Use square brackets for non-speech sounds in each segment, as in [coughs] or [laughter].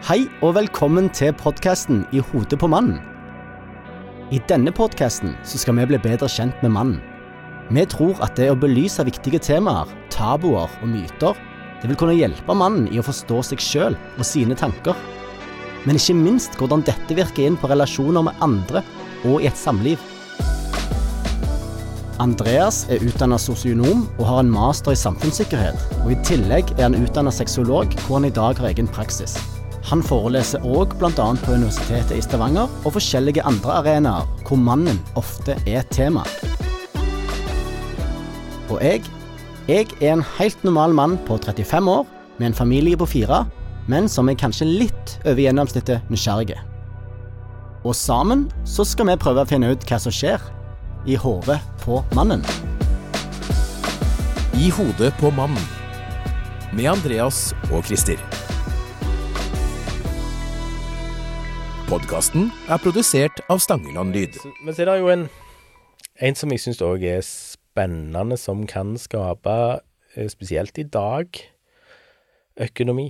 Hei og velkommen til podkasten I hodet på mannen. I denne podkasten skal vi bli bedre kjent med mannen. Vi tror at det å belyse viktige temaer, tabuer og myter, det vil kunne hjelpe mannen i å forstå seg sjøl og sine tanker. Men ikke minst hvordan dette virker inn på relasjoner med andre og i et samliv. Andreas er utdanna sosionom og har en master i samfunnssikkerhet. Og I tillegg er han utdanna sexolog, hvor han i dag har egen praksis. Han foreleser òg bl.a. på Universitetet i Stavanger og forskjellige andre arenaer hvor mannen ofte er tema. Og jeg, jeg er en helt normal mann på 35 år med en familie på fire, men som er kanskje litt over gjennomsnittet nysgjerrige. Og sammen så skal vi prøve å finne ut hva som skjer i hodet på mannen. I hodet på mannen. Med Andreas og Christer. Podkasten er produsert av Stangeland Lyd. Men så er det jo en, en som jeg syns òg er spennende, som kan skape, eh, spesielt i dag, økonomi.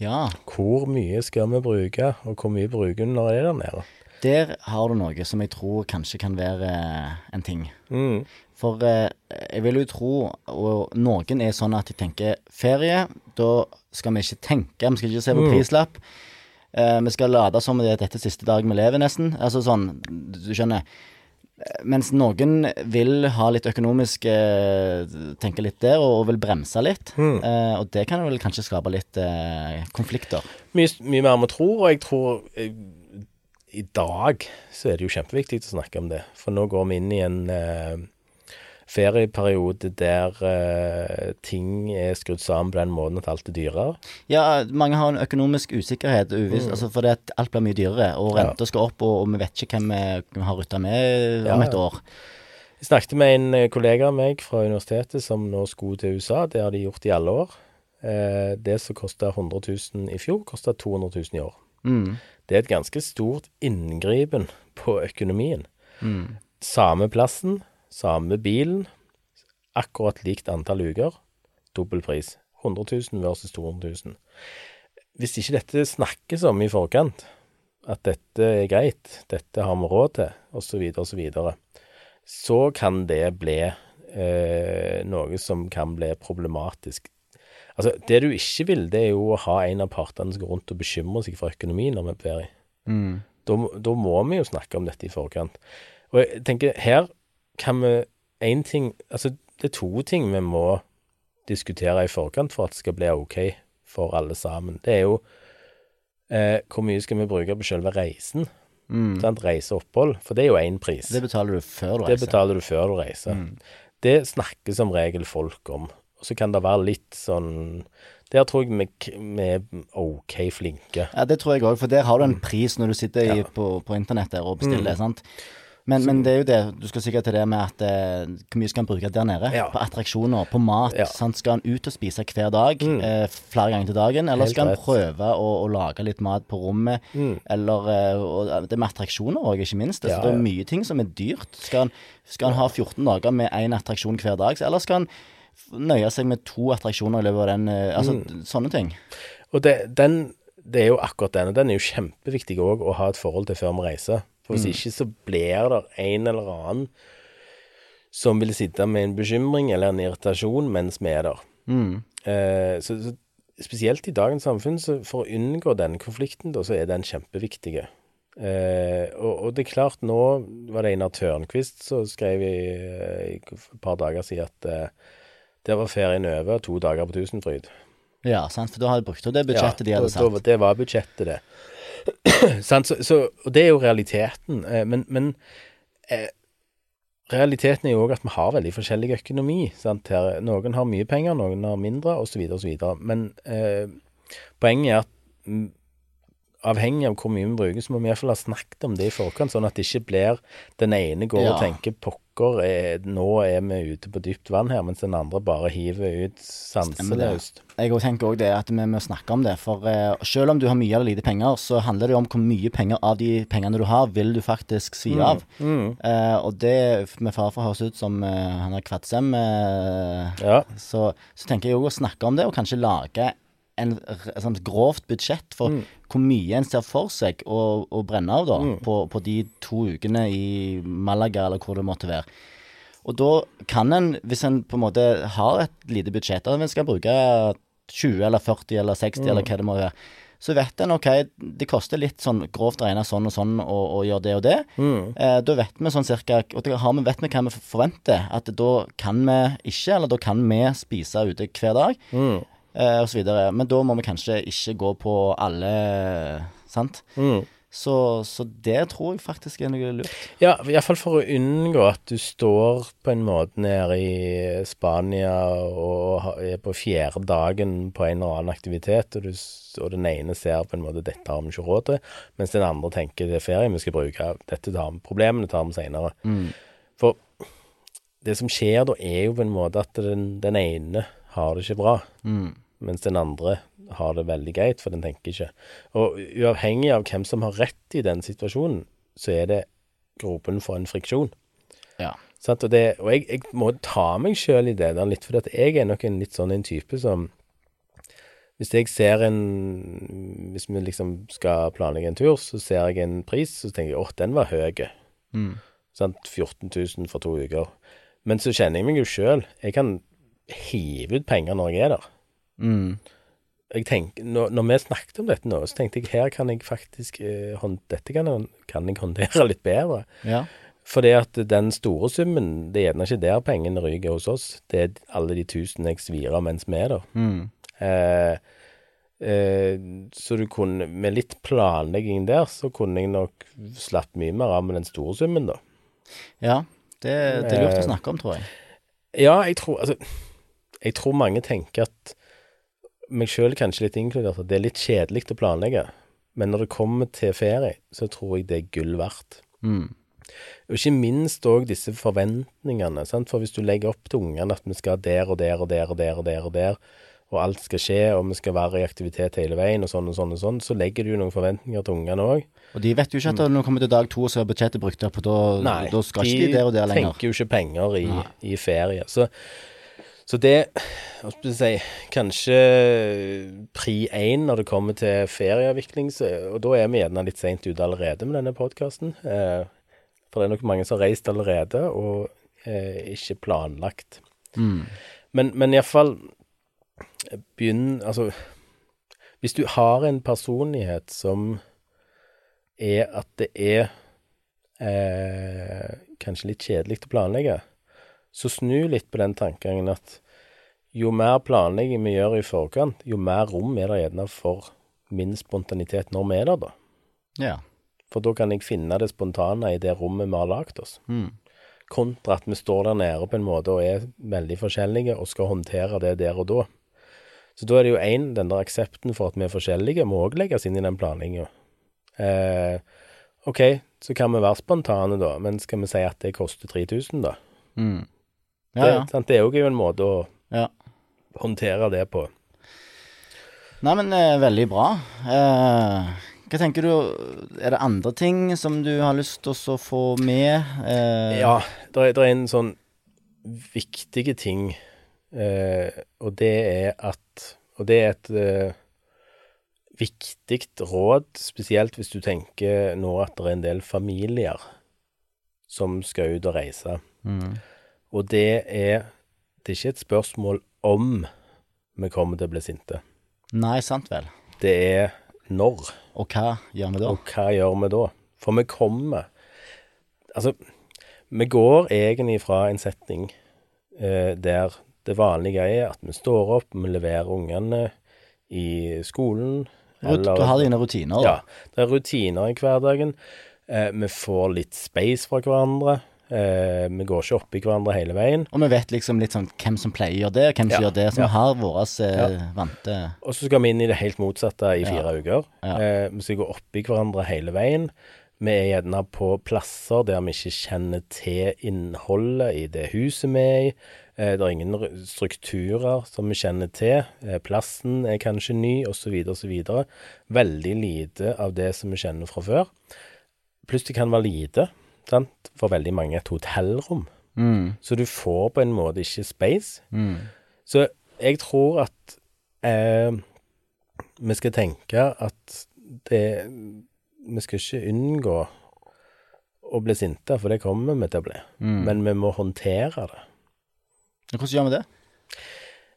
Ja, Hvor mye skal vi bruke, og hvor mye bruker vi når det er der nede? der har du noe som jeg tror kanskje kan være eh, en ting. Mm. For eh, jeg vil jo tro, og noen er sånn at de tenker ferie, da skal vi ikke tenke, vi skal ikke se på Mm. Eh, vi skal late som det er dette siste dag vi lever, nesten. Altså sånn, du skjønner. Eh, Mens noen vil ha litt økonomisk eh, Tenke litt der, og, vil bremse litt. Mm. Eh, og det kan vel kanskje skape litt eh, konflikter. Mye, mye mer vi tror, og jeg tror eh, i dag så er det jo kjempeviktig å snakke om det. For nå går vi inn i en ferieperiode der eh, ting er skrudd sammen på den måten at alt er dyrere. Ja, mange har en økonomisk usikkerhet, uviss, altså fordi at alt blir mye dyrere, og renta Ja. skal opp, og, og vi vet ikke hvem vi har rutta med om Ja, et år. Jeg snakket med en eh, kollega av meg fra universitetet som nå skulle til USA. Det har de gjort i alle år. Eh, det som kosta 100 000 i fjor, kosta 200 000 i år. Mm. Det er et ganske stort inngripen på økonomien. Mm. Samme plassen, samme bilen, akkurat likt antall uker, dobbel pris. 100 000 versus 200 000. Hvis ikke dette snakkes om i forkant, at dette er greit, dette har vi råd til, osv., osv., så, så kan det bli eh, noe som kan bli problematisk. Altså, det du ikke vil, det er jo å ha en av partene som går rundt og bekymrer seg for økonomien når vi er på ferie. Mm. Da, da må vi jo snakke om dette i forkant. Og jeg tenker, her kan vi én ting Altså, det er to ting vi må diskutere i forkant for at det skal bli OK for alle sammen. Det er jo eh, hvor mye skal vi bruke på selve reisen? Mm. Sant? Reise og opphold. For det er jo én pris. Det betaler du før du Det reiser. betaler du før du reiser. Mm. Det snakker som regel folk om. Og så kan det være litt sånn Der tror jeg vi, vi er OK flinke. Ja, det tror jeg òg, for der har du en pris når du sitter i, Ja. på, på internett der og bestiller, Mm. sant. Men, men det er jo det, du skal sikkert til det med at eh, hvor mye skal en bruke der nede? Ja. På attraksjoner, på mat. Ja. Sant? Skal en ut og spise hver dag, Mm. eh, flere ganger til dagen? Eller Helt skal en prøve å, å lage litt mat på rommet? Mm. Eller eh, og det med attraksjoner òg, ikke minst. Altså, Ja, Det er mye ting som er dyrt. Skal en, skal en ha 14 dager med én attraksjon hver dag, eller skal en nøye seg med to attraksjoner i løpet av den eh, Altså Mm. sånne ting. Og det, den, det er jo akkurat den, og den er jo kjempeviktig òg å ha et forhold til før vi reiser. For hvis ikke så blir det en eller annen som vil sitte med en bekymring eller en irritasjon mens vi er der. Mm. Eh, så, så spesielt i dagens samfunn, så for å unngå den konflikten, da, så er den kjempeviktig. Eh, og, og det er klart, nå var det Einar Tørnquist som skrev i, eh, i et par dager siden at eh, der var ferien over, to dager på Tusenfryd. Ja, sant, for da har de brukt opp det budsjettet de hadde da- satt. Det var budsjettet, det. [coughs] Så, så, og det er jo realiteten. Eh, Men, men eh, realiteten er jo òg at vi har veldig forskjellig økonomi. Sant? Her, noen har mye penger, noen har mindre, osv., osv. Men eh, poenget er at mm, avhengig av hvor mye vi bruker, så må vi iallfall ha snakket om det i forkant, sånn at det ikke blir den ene går og tenker pokker, eh, nå er vi ute på dypt vann her, mens den andre bare hiver ut sanseløst. Jeg også tenker òg det at vi må snakke om det. For eh, selv om du har mye eller lite penger, så handler det om hvor mye penger av de pengene du har, vil du faktisk svi av. Mm. Eh, og det, med far for høres ut som eh, han er Kvadsem, eh, Ja. så, så tenker jeg òg å snakke om det, og kanskje lage en, et sånt grovt budsjett for Mm. hvor mye en ser for seg å, å brenne av da, på, på de to ukene i Malaga, eller hvor det måtte være. Og da kan en, hvis en på en måte har et lite budsjett, og en skal bruke 20 eller 40 eller 60 eller hva det må være, så vet en ok, det koster litt sånn grovt regna sånn og sånn å, å gjøre det og det. Eh, da vet vi sånn cirka Og da har vi, vet vi hva vi forventer. At da kan vi ikke, eller da kan vi spise ute hver dag, Mm. Eh, videre. Men da må vi kanskje ikke gå på alle, sant. Mm. Så, så det tror jeg faktisk er noe lurt. Ja, iallfall for å unngå at du står på en måte nede i Spania og er på fjerde dagen på en eller annen aktivitet, og, du, og den ene ser på en måte 'dette har vi ikke råd til', mens den andre tenker 'det er ferie vi skal bruke', dette tar vi, problemene tar vi seinere. For det som skjer da, er jo på en måte at den, den ene har det ikke bra, mens den andre har det veldig greit, for den tenker ikke. Og uavhengig av hvem som har rett i den situasjonen, så er det gropen for en friksjon. Ja. Sånn, Og, det, og jeg, jeg må ta meg sjøl i det der litt, for at jeg er nok en litt sånn en type som Hvis jeg ser en Hvis vi liksom skal planlegge en tur, så ser jeg en pris, så tenker jeg åh, den var høy. Sant? 14 000 for to uker. Men så kjenner jeg meg jo sjøl. Jeg kan hive ut penger når jeg er der. Mm. Jeg tenker, når, når vi snakket om dette nå, så tenkte jeg her kan jeg faktisk eh, hånd, Dette kan kan jeg håndtere [laughs] litt bedre. Ja. Fordi at den store summen, det er gjerne ikke der pengene ryker hos oss. Det er alle de tusen jeg svir av mens vi er der. Mm. Eh, eh, så du kunne, med litt planlegging der, så kunne jeg nok slapp mye mer av med den store summen, da. ja. Det, det er lurt å Eh, snakke om, tror jeg. Ja, jeg tror Altså, jeg tror mange tenker at meg sjøl kanskje litt inkludert, at det er litt kjedelig å planlegge. Men når det kommer til ferie, så tror jeg det er gull verdt. Mm. Og ikke minst òg disse forventningene. Sant? For hvis du legger opp til ungene at vi skal der og der og der og der og der, og der, og alt skal skje, og vi skal være i aktivitet hele veien, og sånn og sånn og sånn, så legger du jo noen forventninger til ungene òg. Og de vet jo ikke at når det kommer til dag to, så er budsjettet brukt opp, og da, Nei, da skal ikke de der og der lenger. Nei, de tenker jo ikke penger i, i ferie. Så, så det hva skal jeg si, Kanskje pri én når det kommer til ferieavvikling, så, og da er vi gjerne litt seint ute allerede med denne podkasten. Eh, for det er nok mange som har reist allerede, og eh, ikke planlagt. Mm. Men, men iallfall begynn Altså, hvis du har en personlighet som er at det er eh, kanskje litt kjedelig å planlegge, så snu litt på den tankegangen at jo mer planlegging vi gjør i forkant, jo mer rom er det gjerne for min spontanitet når vi er der, da. Ja. For da kan jeg finne det spontane i det rommet vi har lagd oss. Mm. Kontra at vi står der nede på en måte og er veldig forskjellige og skal håndtere det der og da. Så da er det jo én, den der aksepten for at vi er forskjellige, må òg legges inn i den planlegginga. Eh, OK, så kan vi være spontane, da, men skal vi si at det koster 3000, da? Mm. Det, ja. ja. det er jo en måte å ja. håndtere det på. Nei, men eh, veldig bra. Eh, hva tenker du Er det andre ting som du har lyst til å få med? Eh, Ja, det er, det er en sånn viktige ting, eh, og det er at Og det er et eh, viktig råd, spesielt hvis du tenker nå at det er en del familier som skal ut og reise. Mm. Og det er Det er ikke et spørsmål om vi kommer til å bli sinte. Nei, sant vel. Det er når. Og hva gjør vi da? Og hva gjør vi da? For vi kommer Altså, vi går egentlig fra en setning eh, der det vanlige er at vi står opp, vi leverer ungene i skolen. Rut, du har dine rutiner, da. Ja. Det er rutiner i hverdagen. Eh, vi får litt space fra hverandre. Eh, vi går ikke oppi hverandre hele veien. Og vi vet liksom litt sånn hvem som pleier å gjøre det, og hvem som Ja, gjør det, som ja. har våre eh, vante Og så skal vi inn i det helt motsatte i fire uker. Eh, vi skal gå oppi hverandre hele veien. Vi er gjerne på plasser der vi ikke kjenner til innholdet i det huset vi er i. Eh, det er ingen strukturer som vi kjenner til. Eh, plassen er kanskje ny, osv., osv. Veldig lite av det som vi kjenner fra før. Pluss det kan være lite, sant? for veldig mange et hotellrom. mm, Så du får på en måte ikke space. mm, Så jeg tror at eh, vi skal tenke at det Vi skal ikke unngå å bli sinte, for det kommer vi til å bli. Mm. Men vi må håndtere det. Hvordan gjør vi det?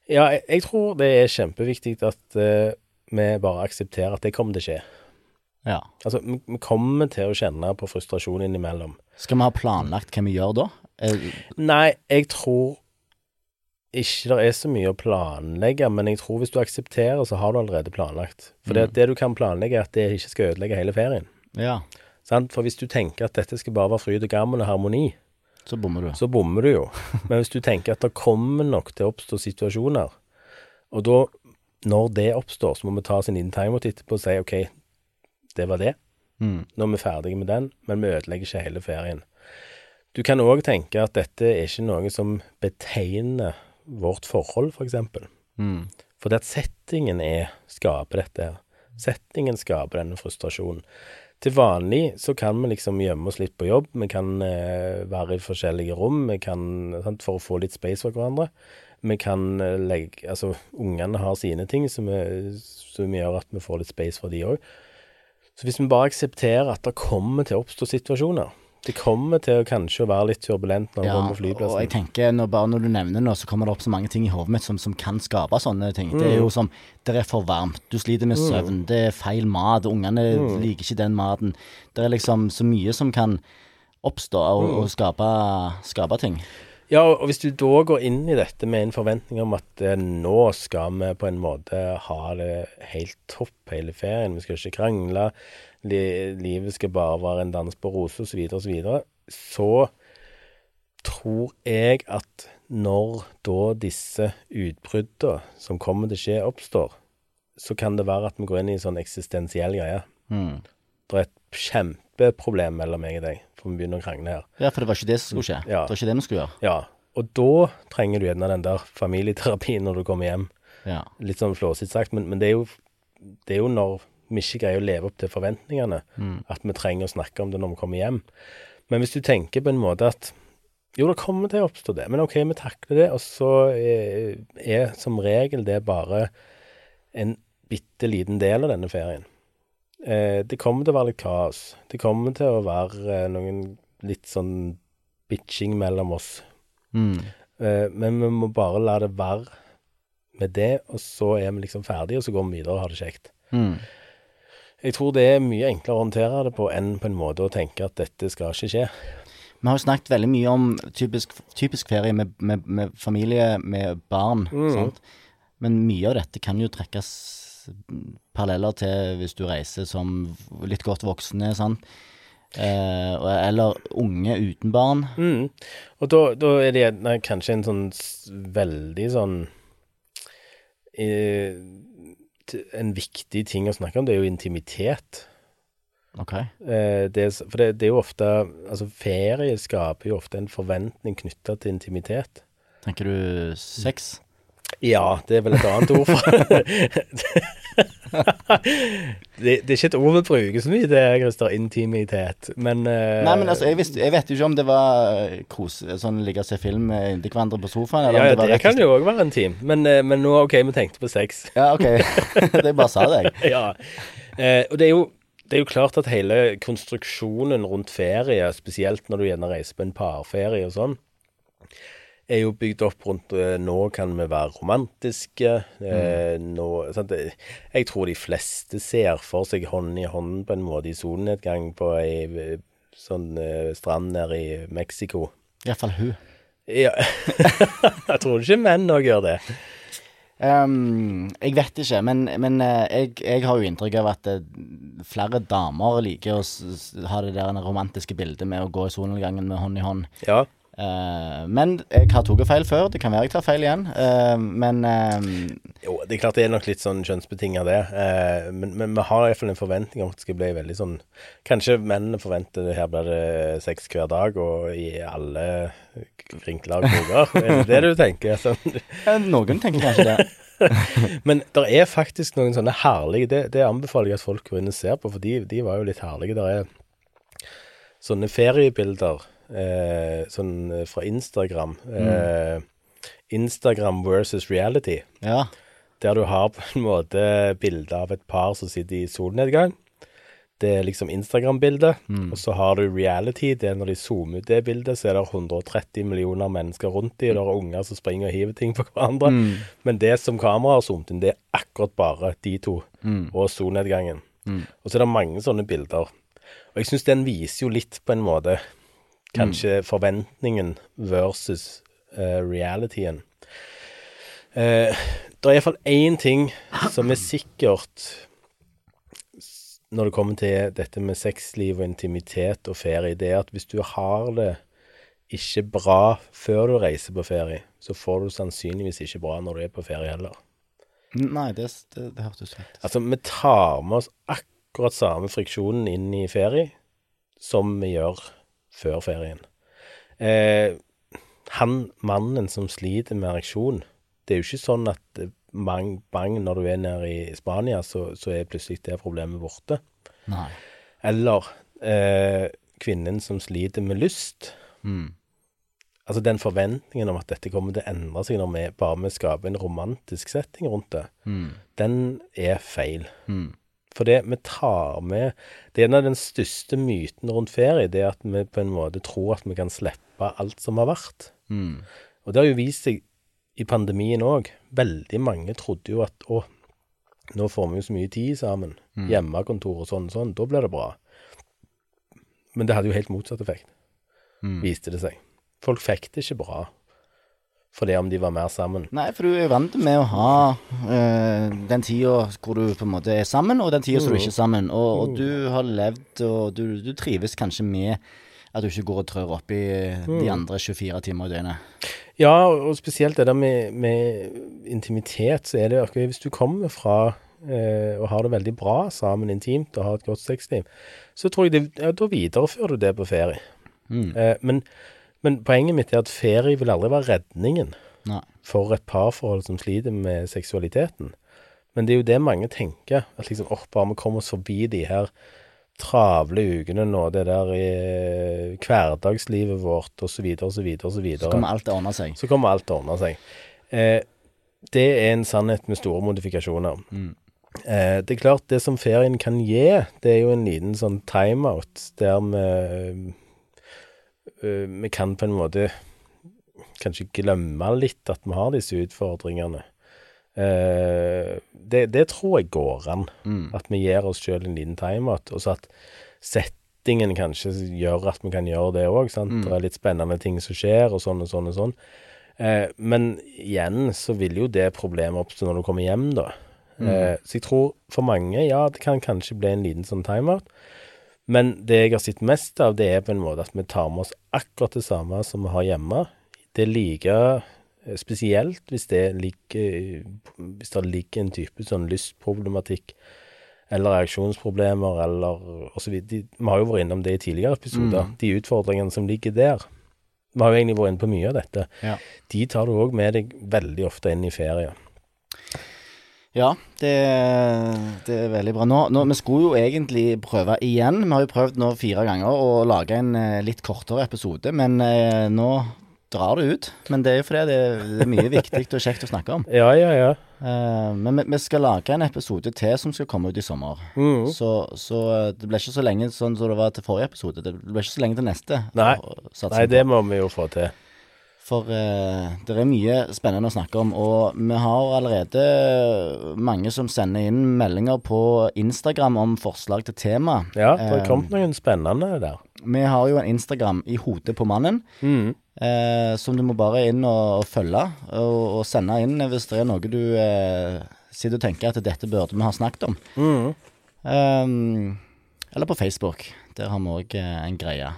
Ja, jeg, jeg tror det er kjempeviktig at uh, vi bare aksepterer at det kommer til å skje. Ja. Altså, vi, vi kommer til å kjenne på frustrasjon innimellom. Skal vi ha planlagt hva vi gjør da? Eh, Nei, jeg tror ikke det er så mye å planlegge, men jeg tror hvis du aksepterer, så har du allerede planlagt. For det, det du kan planlegge, er at det ikke skal ødelegge hele ferien. ja, Sant? For hvis du tenker at dette skal bare være fryd og gammen og harmoni, så bommer du. så bommer du jo. [laughs] Men hvis du tenker at det kommer nok til å oppstå situasjoner, og da, når det oppstår, så må vi ta oss en liten titte etterpå og si OK, det var det. Mm. Nå er vi ferdige med den, men vi ødelegger ikke hele ferien. Du kan òg tenke at dette er ikke noe som betegner vårt forhold, f.eks. For eksempel. Mm. Fordi at settingen er skaper dette her. Settingen skaper denne frustrasjonen. Til vanlig så kan vi liksom gjemme oss litt på jobb. Vi kan eh, være i forskjellige rom vi kan, sant, for å få litt space for hverandre. Vi kan eh, legge Altså, ungene har sine ting som, er, som gjør at vi får litt space for de òg. Så hvis vi bare aksepterer at det kommer til å oppstå situasjoner Det kommer til å kanskje være litt turbulent når vi Ja, kommer på flyplassen. og jeg tenker, når, bare når du nevner det så kommer det opp så mange ting i hodet mitt som, som kan skape sånne ting. Det er Mm. jo som Det er for varmt, du sliter med søvn, det er feil mat, ungene Mm. liker ikke den maten. Det er liksom så mye som kan oppstå og, Mm. og skape, skape ting. Ja, og hvis du da går inn i dette med en forventning om at eh, nå skal vi på en måte ha det helt topp hele ferien, vi skal ikke krangle, li livet skal bare være en dans på roser osv., osv., så, så tror jeg at når da disse utbruddene som kommer til å skje, oppstår, så kan det være at vi går inn i en sånn eksistensiell greie. Mm. Det er et kjempeproblem mellom meg og deg, for vi begynner å krangle her. Ja, for det var ikke det som skulle skje. Ja. Det var ikke det vi skulle gjøre. Ja, og da trenger du gjerne den der familieterapien når du kommer hjem. Ja. Litt sånn flåsete sagt, men, men det, er jo, det er jo når vi ikke greier å leve opp til forventningene, at vi trenger å snakke om det når vi kommer hjem. Men hvis du tenker på en måte at jo, det kommer til å oppstå det, men OK, vi takler det, og så er, er som regel det bare en bitte liten del av denne ferien. Eh, det kommer til å være litt kaos. Det kommer til å være eh, noen litt sånn bitching mellom oss. Mm. Eh, men vi må bare la det være med det, og så er vi liksom ferdige, og så går vi videre og har det kjekt. Mm. Jeg tror det er mye enklere å håndtere det på enn på en måte å tenke at dette skal ikke skje. Vi har jo snakket veldig mye om typisk, typisk ferie med, med, med familie, med barn. Mm. Men mye av dette kan jo trekkes paralleller til hvis du reiser som litt godt voksne, sant. Eh, eller unge uten barn. Mm. Og da, da er det nei, kanskje en sånn veldig sånn eh, En viktig ting å snakke om, det er jo intimitet. Ok. Eh, det, for det, det er jo ofte Altså, ferie skaper jo ofte en forventning knytta til intimitet. Tenker du sex? Ja, det er vel et annet ord for [laughs] det, det er ikke et ord vi bruker så mye, det er Christer, intimitet, men uh, Nei, men altså, jeg, visste, jeg vet jo ikke om det var kose, sånn ligge og se film med inntil hverandre på sofaen, eller Ja, om ja, det var det kan jo òg være intim. men, uh, men nå, OK, vi tenkte på sex. [laughs] Ja, ok. [laughs] det bare sa det, jeg. ja. Uh, og det er, jo, det er jo klart at hele konstruksjonen rundt ferie, spesielt når du gjerne reiser på en parferie og sånn, er jo bygd opp rundt eh, Nå kan vi være romantiske. Mm. nå, sant? Jeg tror de fleste ser for seg hånd i hånd på en måte i solnedgang på ei eh, sånn eh, strand nede i Mexico. Iallfall hun. Ja. [laughs] jeg tror ikke menn òg gjør det. Um, jeg vet ikke, men, men eh, jeg, jeg har jo inntrykk av at eh, flere damer liker å ha det der romantiske bildet med å gå i solnedgangen med hånd i hånd. Ja. Eh, men jeg har tatt feil før. Det kan være jeg tar feil igjen. uh, men uh, Jo, det er klart det er nok litt sånn kjønnsbetinga, det. Eh, men, men vi har iallfall en forventning om at det skal bli veldig sånn Kanskje mennene forventer det her blir det sex hver dag, og i alle vinkler og kroker. [laughs] Er det det du tenker? Sånn. noen tenker kanskje det. [laughs] Men det er faktisk noen sånne herlige Det, det anbefaler jeg at folk går inn og ser på, for de, de var jo litt herlige. Det er sånne feriebilder eh, sånn fra Instagram. Eh, Instagram versus reality. Ja. der du har på en måte bilde av et par som sitter i solnedgang. Det er liksom Instagram-bildet. Mm. Og så har du reality. Det er når de zoomer ut det bildet, så er det 130 millioner mennesker rundt dem, og det er unger som springer og hiver ting på hverandre. Mm. Men det som kameraet har zoomet inn, det er akkurat bare de to Mm. og solnedgangen. Mm. Og så er det mange sånne bilder. Og jeg syns den viser jo litt, på en måte, kanskje forventningen versus uh, realityen. Uh, det er iallfall én ting som er sikkert når det kommer til dette med sexliv og intimitet og ferie, det er at hvis du har det ikke bra før du reiser på ferie, så får du sannsynligvis ikke bra når du er på ferie heller. Nei, det, det, det hørtes ut Altså, vi tar med oss akkurat samme friksjonen inn i ferie som vi gjør før ferien. Eh, han mannen som sliter med ereksjon, det er jo ikke sånn at eh, bang, bang, når du er nede i Spania, så, så er plutselig det problemet borte. Nei. Eller eh, kvinnen som sliter med lyst. Mm. Altså den forventningen om at dette kommer til å endre seg når vi bare vi skaper en romantisk setting rundt det, Mm. den er feil. Mm. For det vi tar med Det er en av den største myten rundt ferie, det at vi på en måte tror at vi kan slippe alt som har vært. Mm. Og det har jo vist seg i pandemien òg. Veldig mange trodde jo at å, nå får vi jo så mye tid sammen. Mm. Hjemmekontor og sånn og sånn. Da blir det bra. Men det hadde jo helt motsatt effekt, Mm. viste det seg. Folk fikk det ikke bra for det om de var mer sammen. Nei, for du er vant med å ha øh, den tida hvor du på en måte er sammen, og den tida som du Mm. ikke er sammen. Og, og du har levd, og du, du trives kanskje med at du ikke går og trør opp i Mm. de andre 24 timer i døgnet. Ja, og spesielt det der med, med intimitet, så er det akkurat hvis du kommer fra øh, og har det veldig bra sammen intimt og har et godt sexliv, så tror jeg det, ja, da viderefører du det på ferie. Mm. Eh, men, men poenget mitt er at ferie vil aldri være redningen Nei. for et parforhold som sliter med seksualiteten. Men det er jo det mange tenker, at liksom, åh, bare vi kommer oss forbi de her travle ukene nå, det der i hverdagslivet vårt, så videre, og så kommer alt til å ordne seg. så kommer alt til å ordne seg. Eh, det er en sannhet med store modifikasjoner. Mm. Eh, det er klart, det som ferien kan gi, det er jo en liten sånn timeout der vi eh, Vi kan på en måte kanskje glemme litt at vi har disse utfordringene. Eh, det, det tror jeg går an. Mm. At vi gir oss sjøl en liten timeout, og så at settingen kanskje gjør at vi kan gjøre det òg. Mm. Det er litt spennende ting som skjer, og sånn og sånn og sånn. Eh, men igjen så vil jo det problemet oppstå når du kommer hjem, da. Eh, så jeg tror for mange, ja, det kan kanskje bli en liten sånn timeout. Men det jeg har sett mest av, det er på en måte at vi tar med oss akkurat det samme som vi har hjemme. Det er like eh, spesielt hvis det ligger Hvis det ligger en type sånn lystproblematikk eller reaksjonsproblemer eller osv. Vi har jo vært innom det i tidligere episoder. Mm. De utfordringene som ligger der. Vi har jo egentlig vært inne på mye av dette. Ja. De tar du òg med deg veldig ofte inn i ferie. Ja, det, det er veldig bra. Nå, nå, vi skulle jo egentlig prøve igjen. Vi har jo prøvd nå fire ganger å lage en eh, litt kortere episode, men eh, nå drar det ut. Men det er jo fordi det, det er mye [laughs] viktig og kjekt å snakke om. Ja, ja, ja. Eh, men vi, vi skal lage en episode til som skal komme ut i sommer. Mhm. Så, så eh, det blir ikke så lenge sånn som det var til forrige episode. Det blir ikke så lenge til neste. Nei. Nei, det må vi jo få til. For eh, det er mye spennende å snakke om, og vi har allerede mange som sender inn meldinger på Instagram om forslag til tema. Ja, det har Eh, kommet noen spennende der. Vi har jo en Instagram i hodet på mannen, mm. eh, som du må bare inn og, og følge, og, og sende inn hvis det er noe du eh, sitter og tenker at dette burde vi ha snakket om. Mm. Ehm, eller på Facebook. Der har vi òg en greie.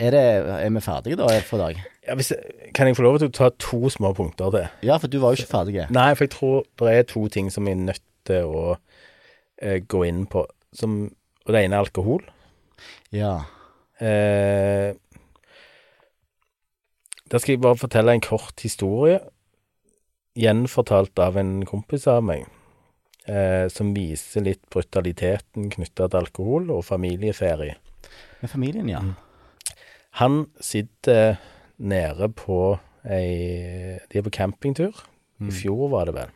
Er, det, er vi ferdige da for i dag? Ja, hvis kan jeg få lov til å ta to små punkter til? Ja, for du var jo ikke ferdig. Nei, for jeg tror det er to ting som vi er nødt til å eh, gå inn på. Som, og det ene er alkohol. Ja. Eh, da skal jeg bare fortelle en kort historie, gjenfortalt av en kompis av meg, eh, som viser litt brutaliteten knytta til alkohol og familieferie. Med familien, ja. Han sitter nede på ei De er på campingtur. I fjor var det vel.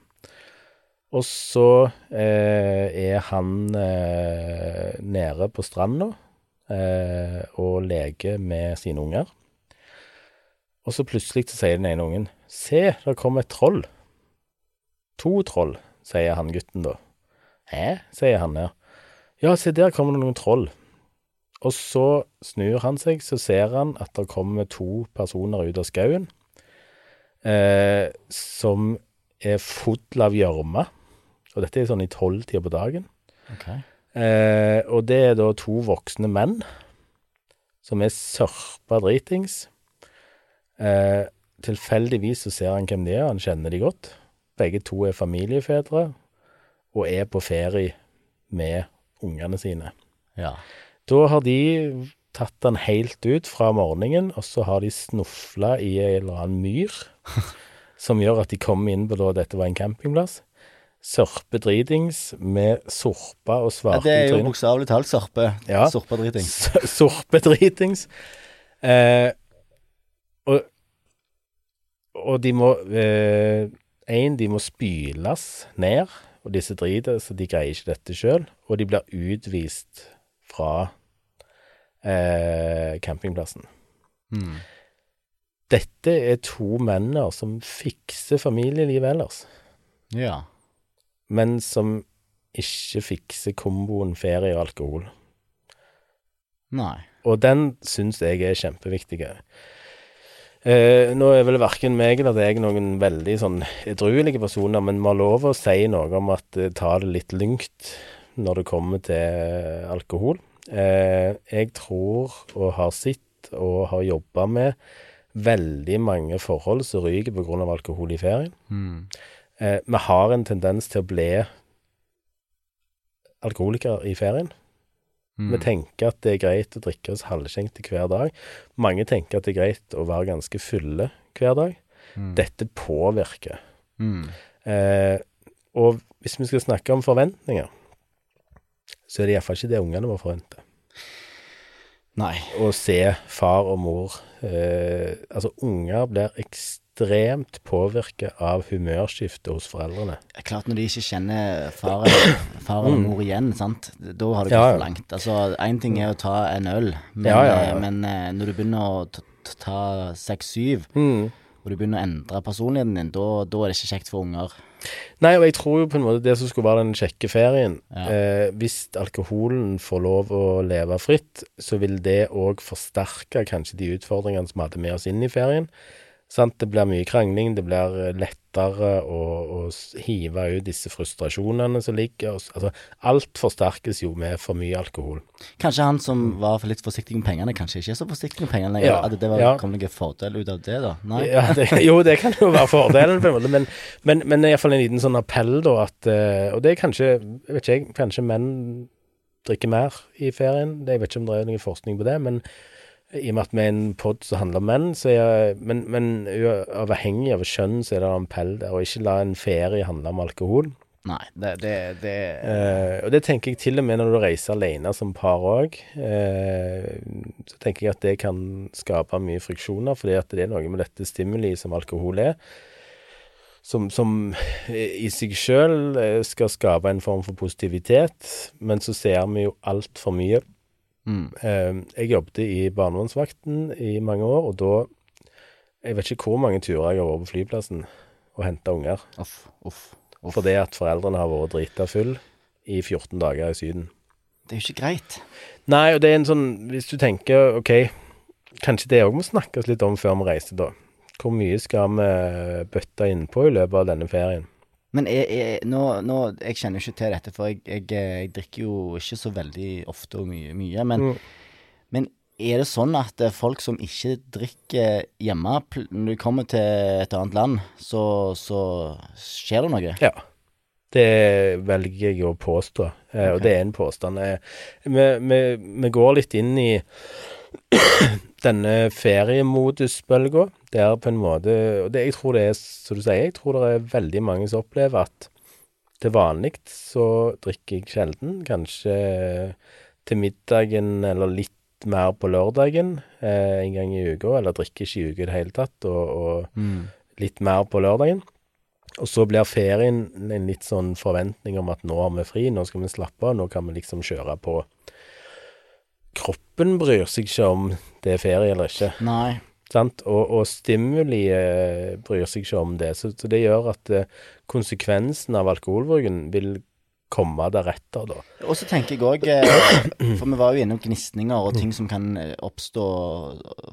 Og så eh, er han eh, nede på stranda eh, og leker med sine unger. Og så plutselig så sier den ene ungen Se, der kommer et troll. To troll, sier han gutten da. Hæ? sier han her. Ja, se der kommer det noen troll. Og så snur han seg, så ser han at det kommer to personer ut av skauen eh, som er fulle av gjørme. Og dette er sånn i tolvtida på dagen. Ok. Eh, og det er da to voksne menn som er sørpa dritings. Eh, tilfeldigvis så ser han hvem de er, han kjenner de godt. Begge to er familiefedre og er på ferie med ungene sine. Ja. Da har de tatt den helt ut fra morgenen, og så har de snufla i en eller annen myr, [laughs] som gjør at de kommer inn på da dette var en campingplass. Sørpe dritings med sorpa og Ja, det er jo trynet. bokstavelig talt sørpe. Ja. Sorpadriting. Sorpe dritings. Eh, og, og de må Én, de må spyles ned, og disse driter, så de greier ikke dette sjøl. Og de blir utvist fra eh, campingplassen. Mm. Dette er to menner som fikser familielivet ellers, Ja. men som ikke fikser komboen ferie og alkohol. Nei. Og den syns jeg er kjempeviktig. Eh, nå er vel verken meg eller deg noen veldig sånn edruelige personer, men vi har lov å si noe om at eh, ta det litt lungt når det kommer til alkohol. Eh, jeg tror, og har sett og har jobba med, veldig mange forhold som ryker pga. alkohol i ferien. Mm. Eh, vi har en tendens til å bli alkoholikere i ferien. Mm. Vi tenker at det er greit å drikke oss halvskjenkte hver dag. Mange tenker at det er greit å være ganske fulle hver dag. Mm. Dette påvirker. Mm. Eh, og hvis vi skal snakke om forventninger, så er det iallfall ikke det ungene våre forventer. Nei. Å se far og mor eh, Altså, unger blir ekstremt påvirket av humørskiftet hos foreldrene. Klart når de ikke kjenner far far eller mor igjen, sant. Da har det gått Mm. Ja, ja. for langt. Altså, én ting er å ta en øl, men, Ja, eh, men eh, når du begynner å ta- seks-syv, og du begynner å endre personligheten din, da, da er det ikke kjekt for unger. Nei, og jeg tror jo på en måte det som skulle være den kjekke ferien Ja. eh, Hvis alkoholen får lov å leve fritt, så vil det òg forsterke kanskje de utfordringene som vi hadde med oss inn i ferien. Sant? Det blir mye krangling, det blir eh, lettere å, å hive ut disse frustrasjonene som ligger. Altså, alt forsterkes jo med for mye alkohol. Kanskje han som var litt forsiktig med pengene, kanskje ikke er så forsiktig med pengene lenger. Ja, At det var, ja. kom noen fordel ut av det, da? Nei? Ja, det, [laughs] jo, det kan jo være fordelen, på en måte, men, men, men iallfall en liten sånn appell, da, at eh, Og det er kanskje, jeg vet ikke jeg, kanskje menn drikker mer i ferien. Jeg vet ikke om det er noen forskning på det, men i og med at vi er en pod som handler om menn, så er jeg Men, men uavhengig av kjønn, så er det en pell der, og ikke la en ferie handle om alkohol. Nei, det, det, det Eh, og det tenker jeg til og med når du reiser alene som par òg. Eh, så tenker jeg at det kan skape mye friksjoner, fordi at det er noe med dette stimuli som alkohol er. Som, som i seg sjøl skal skape en form for positivitet, men så ser vi jo altfor mye. Mm. Eh, jeg jobbet i barnevernsvakten i mange år, og da Jeg vet ikke hvor mange turer jeg har vært på flyplassen og henta unger. Off, off, off. Fordi at foreldrene har vært drita full i 14 dager i Syden. Det er jo ikke greit. Nei, og det er en sånn Hvis du tenker OK, kanskje det òg må snakkes litt om før vi reiser, da. Hvor mye skal vi bøtte innpå i løpet av denne ferien? Men jeg, jeg, nå, nå, jeg kjenner jo ikke til dette, for jeg, jeg, jeg drikker jo ikke så veldig ofte og mye. mye men, Mm. men er det sånn at eh, folk som ikke drikker hjemme, når de kommer til et annet land, så, så skjer det noe? Ja. Det velger jeg å påstå, eh, og det er en påstand. Eh, Vi, vi, vi går litt inn i denne feriemodusbølga, der på en måte Og det, jeg tror det er, som du sier, jeg tror det er veldig mange som opplever at til vanlig så drikker jeg sjelden. Kanskje til middagen eller litt mer på lørdagen eh, en gang i uka, eller drikker ikke i uka i det hele tatt, og, og Mm. litt mer på lørdagen. Og så blir ferien en litt sånn forventning om at nå har vi fri, nå skal vi slappe av, nå kan vi liksom kjøre på. Kroppen bryr seg ikke om det er ferie eller ikke. Nei. Sant? Og, og stimuli eh, bryr seg ikke om det. Så, så det gjør at eh, konsekvensen av alkoholbruken vil komme deretter, da. Og så tenker jeg òg eh, For vi var jo innom gnisninger og ting som kan eh, oppstå,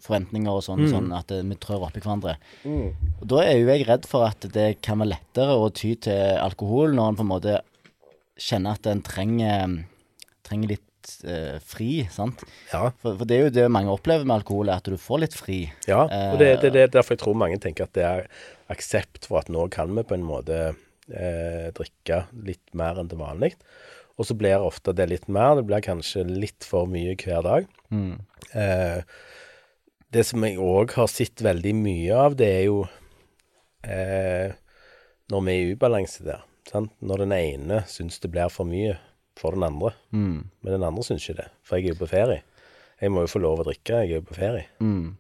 forventninger og sånn, sånn at eh, vi trør oppi hverandre. Og Da er jo jeg redd for at det kan være lettere å ty til alkohol når en på en måte kjenner at en trenger, trenger litt eh, fri, sant. Ja. For, for det er jo det mange opplever med alkohol, at du får litt fri. Ja, og det, det, det er derfor jeg tror mange tenker at det er aksept for at nå kan vi på en måte eh, drikke litt mer enn til vanlig. Og så blir ofte det litt mer. Det blir kanskje litt for mye hver dag. Eh, det som jeg òg har sett veldig mye av, det er jo eh, når vi er i ubalanse der. Sant? Når den ene syns det blir for mye for den andre. Mm. Men den andre syns ikke det, for jeg er jo på ferie. Jeg må jo få lov å drikke, jeg er jo på ferie. Mm.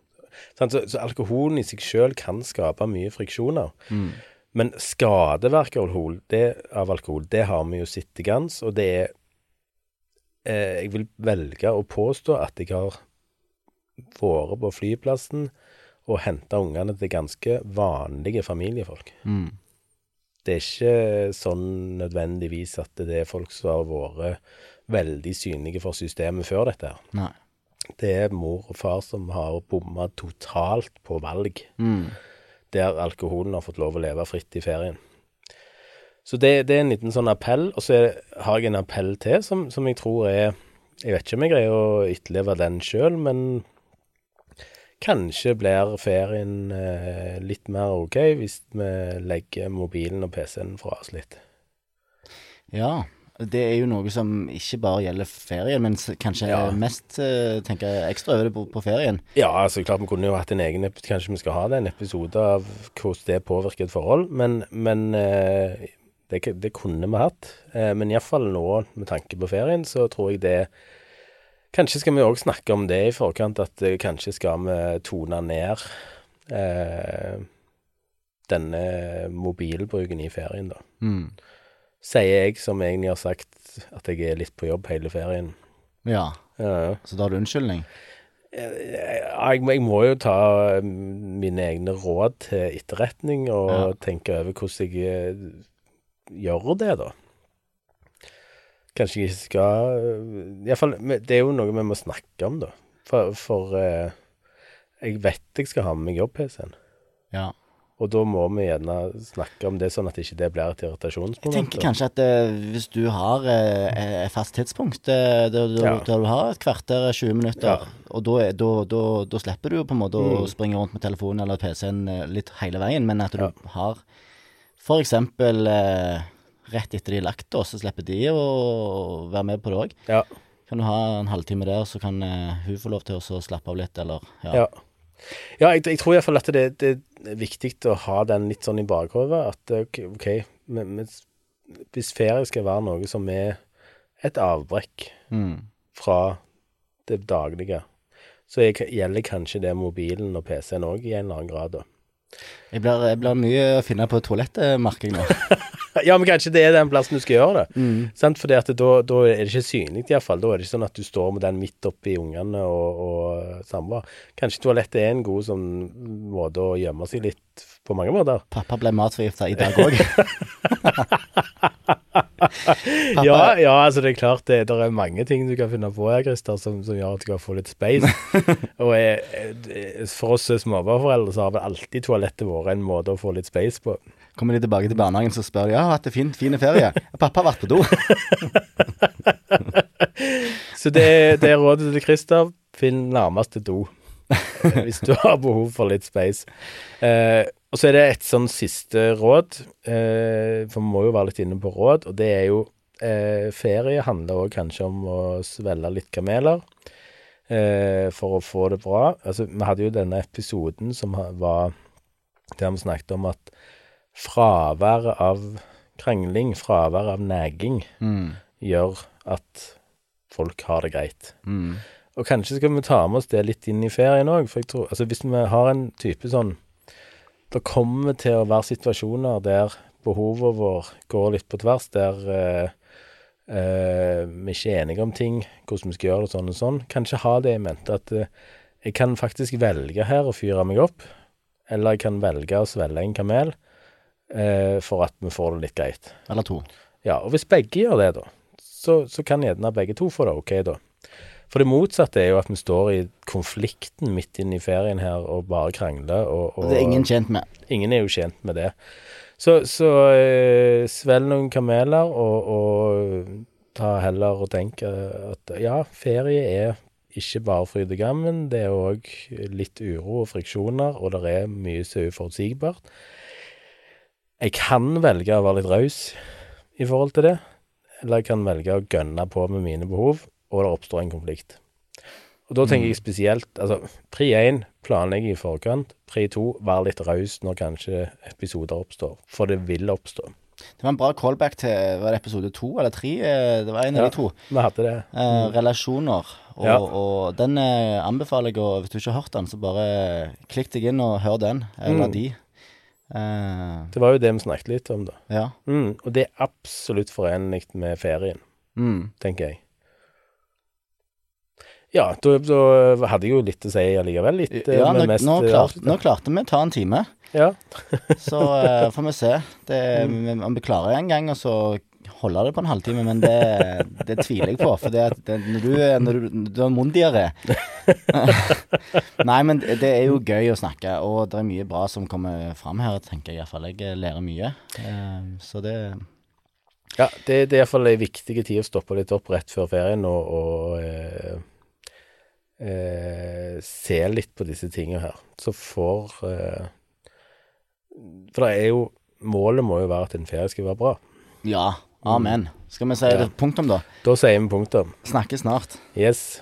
Så, så alkoholen i seg sjøl kan skape mye friksjoner. Men skadeverk av alkohol, det, av alkohol, det har vi jo sett til gangs, og det er eh, Jeg vil velge å påstå at jeg har vært på flyplassen og henta ungene til ganske vanlige familiefolk. Mm. Det er ikke sånn nødvendigvis at det er folk som har vært veldig synlige for systemet før dette her. Nei. Det er mor og far som har bomma totalt på valg, Mm. der alkoholen har fått lov å leve fritt i ferien. Så det, det er en liten sånn appell, og så er, har jeg en appell til som, som jeg tror er Jeg vet ikke om jeg greier å etterleve den sjøl, men kanskje blir ferien eh, litt mer OK hvis vi legger mobilen og PC-en fra oss litt. Ja. Det er jo noe som ikke bare gjelder ferien, men kanskje Ja. mest eh, tenker jeg, ekstra over det på, på ferien. Ja, altså klart vi kunne jo hatt en egen episode, Kanskje vi skal ha det, en episode av hvordan det påvirker et forhold. Men, men eh, det, det kunne vi hatt. Men iallfall nå, med tanke på ferien, så tror jeg det Kanskje skal vi òg snakke om det i forkant, at eh, kanskje skal vi tone ned eh, denne mobilbruken i ferien, da. Mm. Sier jeg som egentlig har sagt at jeg er litt på jobb hele ferien. Ja. Ja. Så da har du unnskyldning? Jeg, må- jeg må jo ta mm, mine egne råd til etterretning og Ja. tenke over hvordan jeg eh, gjør det, da. Kanskje jeg ikke skal Iallfall Det er jo noe vi må snakke om, da. For, for eh, jeg vet jeg skal ha med meg jobb-PC-en. Ja. Og da må vi gjerne snakke om det, sånn at ikke det blir et irritasjonsmoment. Jeg tenker kanskje at eh, hvis du har eh, et fast tidspunkt eh, der, der, Ja. der du har et kvarter, 20 minutter, Ja. og da, er- slipper du jo på en måte å Mm. springe rundt med telefonen eller PC-en eh, litt hele veien, men at du Ja. har for eksempel eh, rett etter de er lagt, og så slipper de å være med på det òg. Ja. Kan du ha en halvtime der, så kan eh, hun få lov til å slappe av litt, eller ja. Ja. Ja, jeg, jeg tror iallfall at det, det er viktig å ha den litt sånn i bakhodet. At eh, ok, ok, men, men hvis ferie skal være noe som er et avbrekk Mm. fra det daglige, så jeg, gjelder kanskje det mobilen og PC-en òg i en eller annen grad, da. Jeg blir, jeg blir mye å finne på toalettet, merker jeg nå. [laughs] Ja, men kanskje det er den plassen du skal gjøre det. Mm. Sant? Fordi at da, da er det ikke synlig, iallfall. Da er det ikke sånn at du står med den midt oppi ungene og, og samvær. Kanskje toalettet er en god sånn måte å gjemme seg litt på mange måter. Pappa ble matforgifta i dag òg. [laughs] Ja, ja, altså det er klart det, det er mange ting du kan finne på her, Christer, som, som gjør at du kan få litt space. [laughs] og jeg, jeg- for oss småbarnsforeldre så har vel alltid toalettet vært en måte å få litt space på. Kommer de tilbake til barnehagen, så spør de ja, hatt det fint, fin ferie. Pappa har vært på do. [laughs] Så det, det er rådet til Christer. Finn nærmeste do. eh, Hvis du har behov for litt space. Eh, og så er det et sånn siste råd, eh, for vi må jo være litt inne på råd, og det er jo eh, Ferie handler òg kanskje om å svelge litt kameler eh, for å få det bra. Altså, vi hadde jo denne episoden som var der vi snakket om at fraværet av krangling, fraværet av neging, Mm. gjør at folk har det greit. Mm. Og kanskje skal vi ta med oss det litt inn i ferien òg, for jeg tror Altså hvis vi har en type sånn Det kommer til å være situasjoner der behovet vår går litt på tvers, der eh, eh, vi ikke er enige om ting, hvordan vi skal gjøre det sånn og sånn, kanskje ha det i mente at eh, jeg kan faktisk velge her å fyre meg opp, eller jeg kan velge å svelge en kamel for at vi får det litt greit. Eller to. Ja, og hvis begge gjør det, da, så, så kan gjerne begge to få det ok, da. For det motsatte er jo at vi står i konflikten midt inne i ferien her og bare krangler. Og, og Det er ingen tjent med. ingen er jo tjent med det. Så, så eh, svelg noen kameler, og, og ta heller og tenk at ja, ferie er ikke bare fryd og gammen. Det er òg litt uro og friksjoner, og det er mye som er uforutsigbart. Jeg kan velge å være litt raus i forhold til det, eller jeg kan velge å gønne på med mine behov, og det oppstår en konflikt. Og da tenker jeg spesielt Altså, pri 1 planlegge i forkant. Pri 2 være litt raus når kanskje episoder oppstår. For det vil oppstå. Det var en bra callback til var det episode to eller tre. Eh, Det var en av Ja. de to. Vi hadde det. Eh, relasjoner. Og, Ja. og den eh, anbefaler jeg, og hvis du ikke har hørt den, så bare klikk deg inn og hør den, eller Mm. de. Eh, Det var jo det vi snakket litt om, da. ja. Mm, og det er absolutt forenlig med ferien, Mm. tenker jeg. Ja, da, da hadde jeg jo litt å si allikevel. Litt, eh, ja, nå, mest nå, eh, klart, nå klarte vi å ta en time, Ja. så uh, får vi se. Det, Mm. Om vi klarer en gang, og så holde det på en halvtime, men det, det tviler jeg på. For det, det, når du når du, du har munndiaré Nei, men det det er jo gøy å snakke, og det er mye bra som kommer fram her, tenker jeg iallfall. Jeg lærer mye. Eh, så det ja det, det er iallfall ei viktig tid å stoppe litt opp rett før ferien og, og eh, eh, se litt på disse tingene her. Så får eh, For det er jo Målet må jo være at en ferie skal være bra. Ja. Amen. Skal vi si Ja. punktum, da? Da sier vi punktum. Snakkes snart. Yes.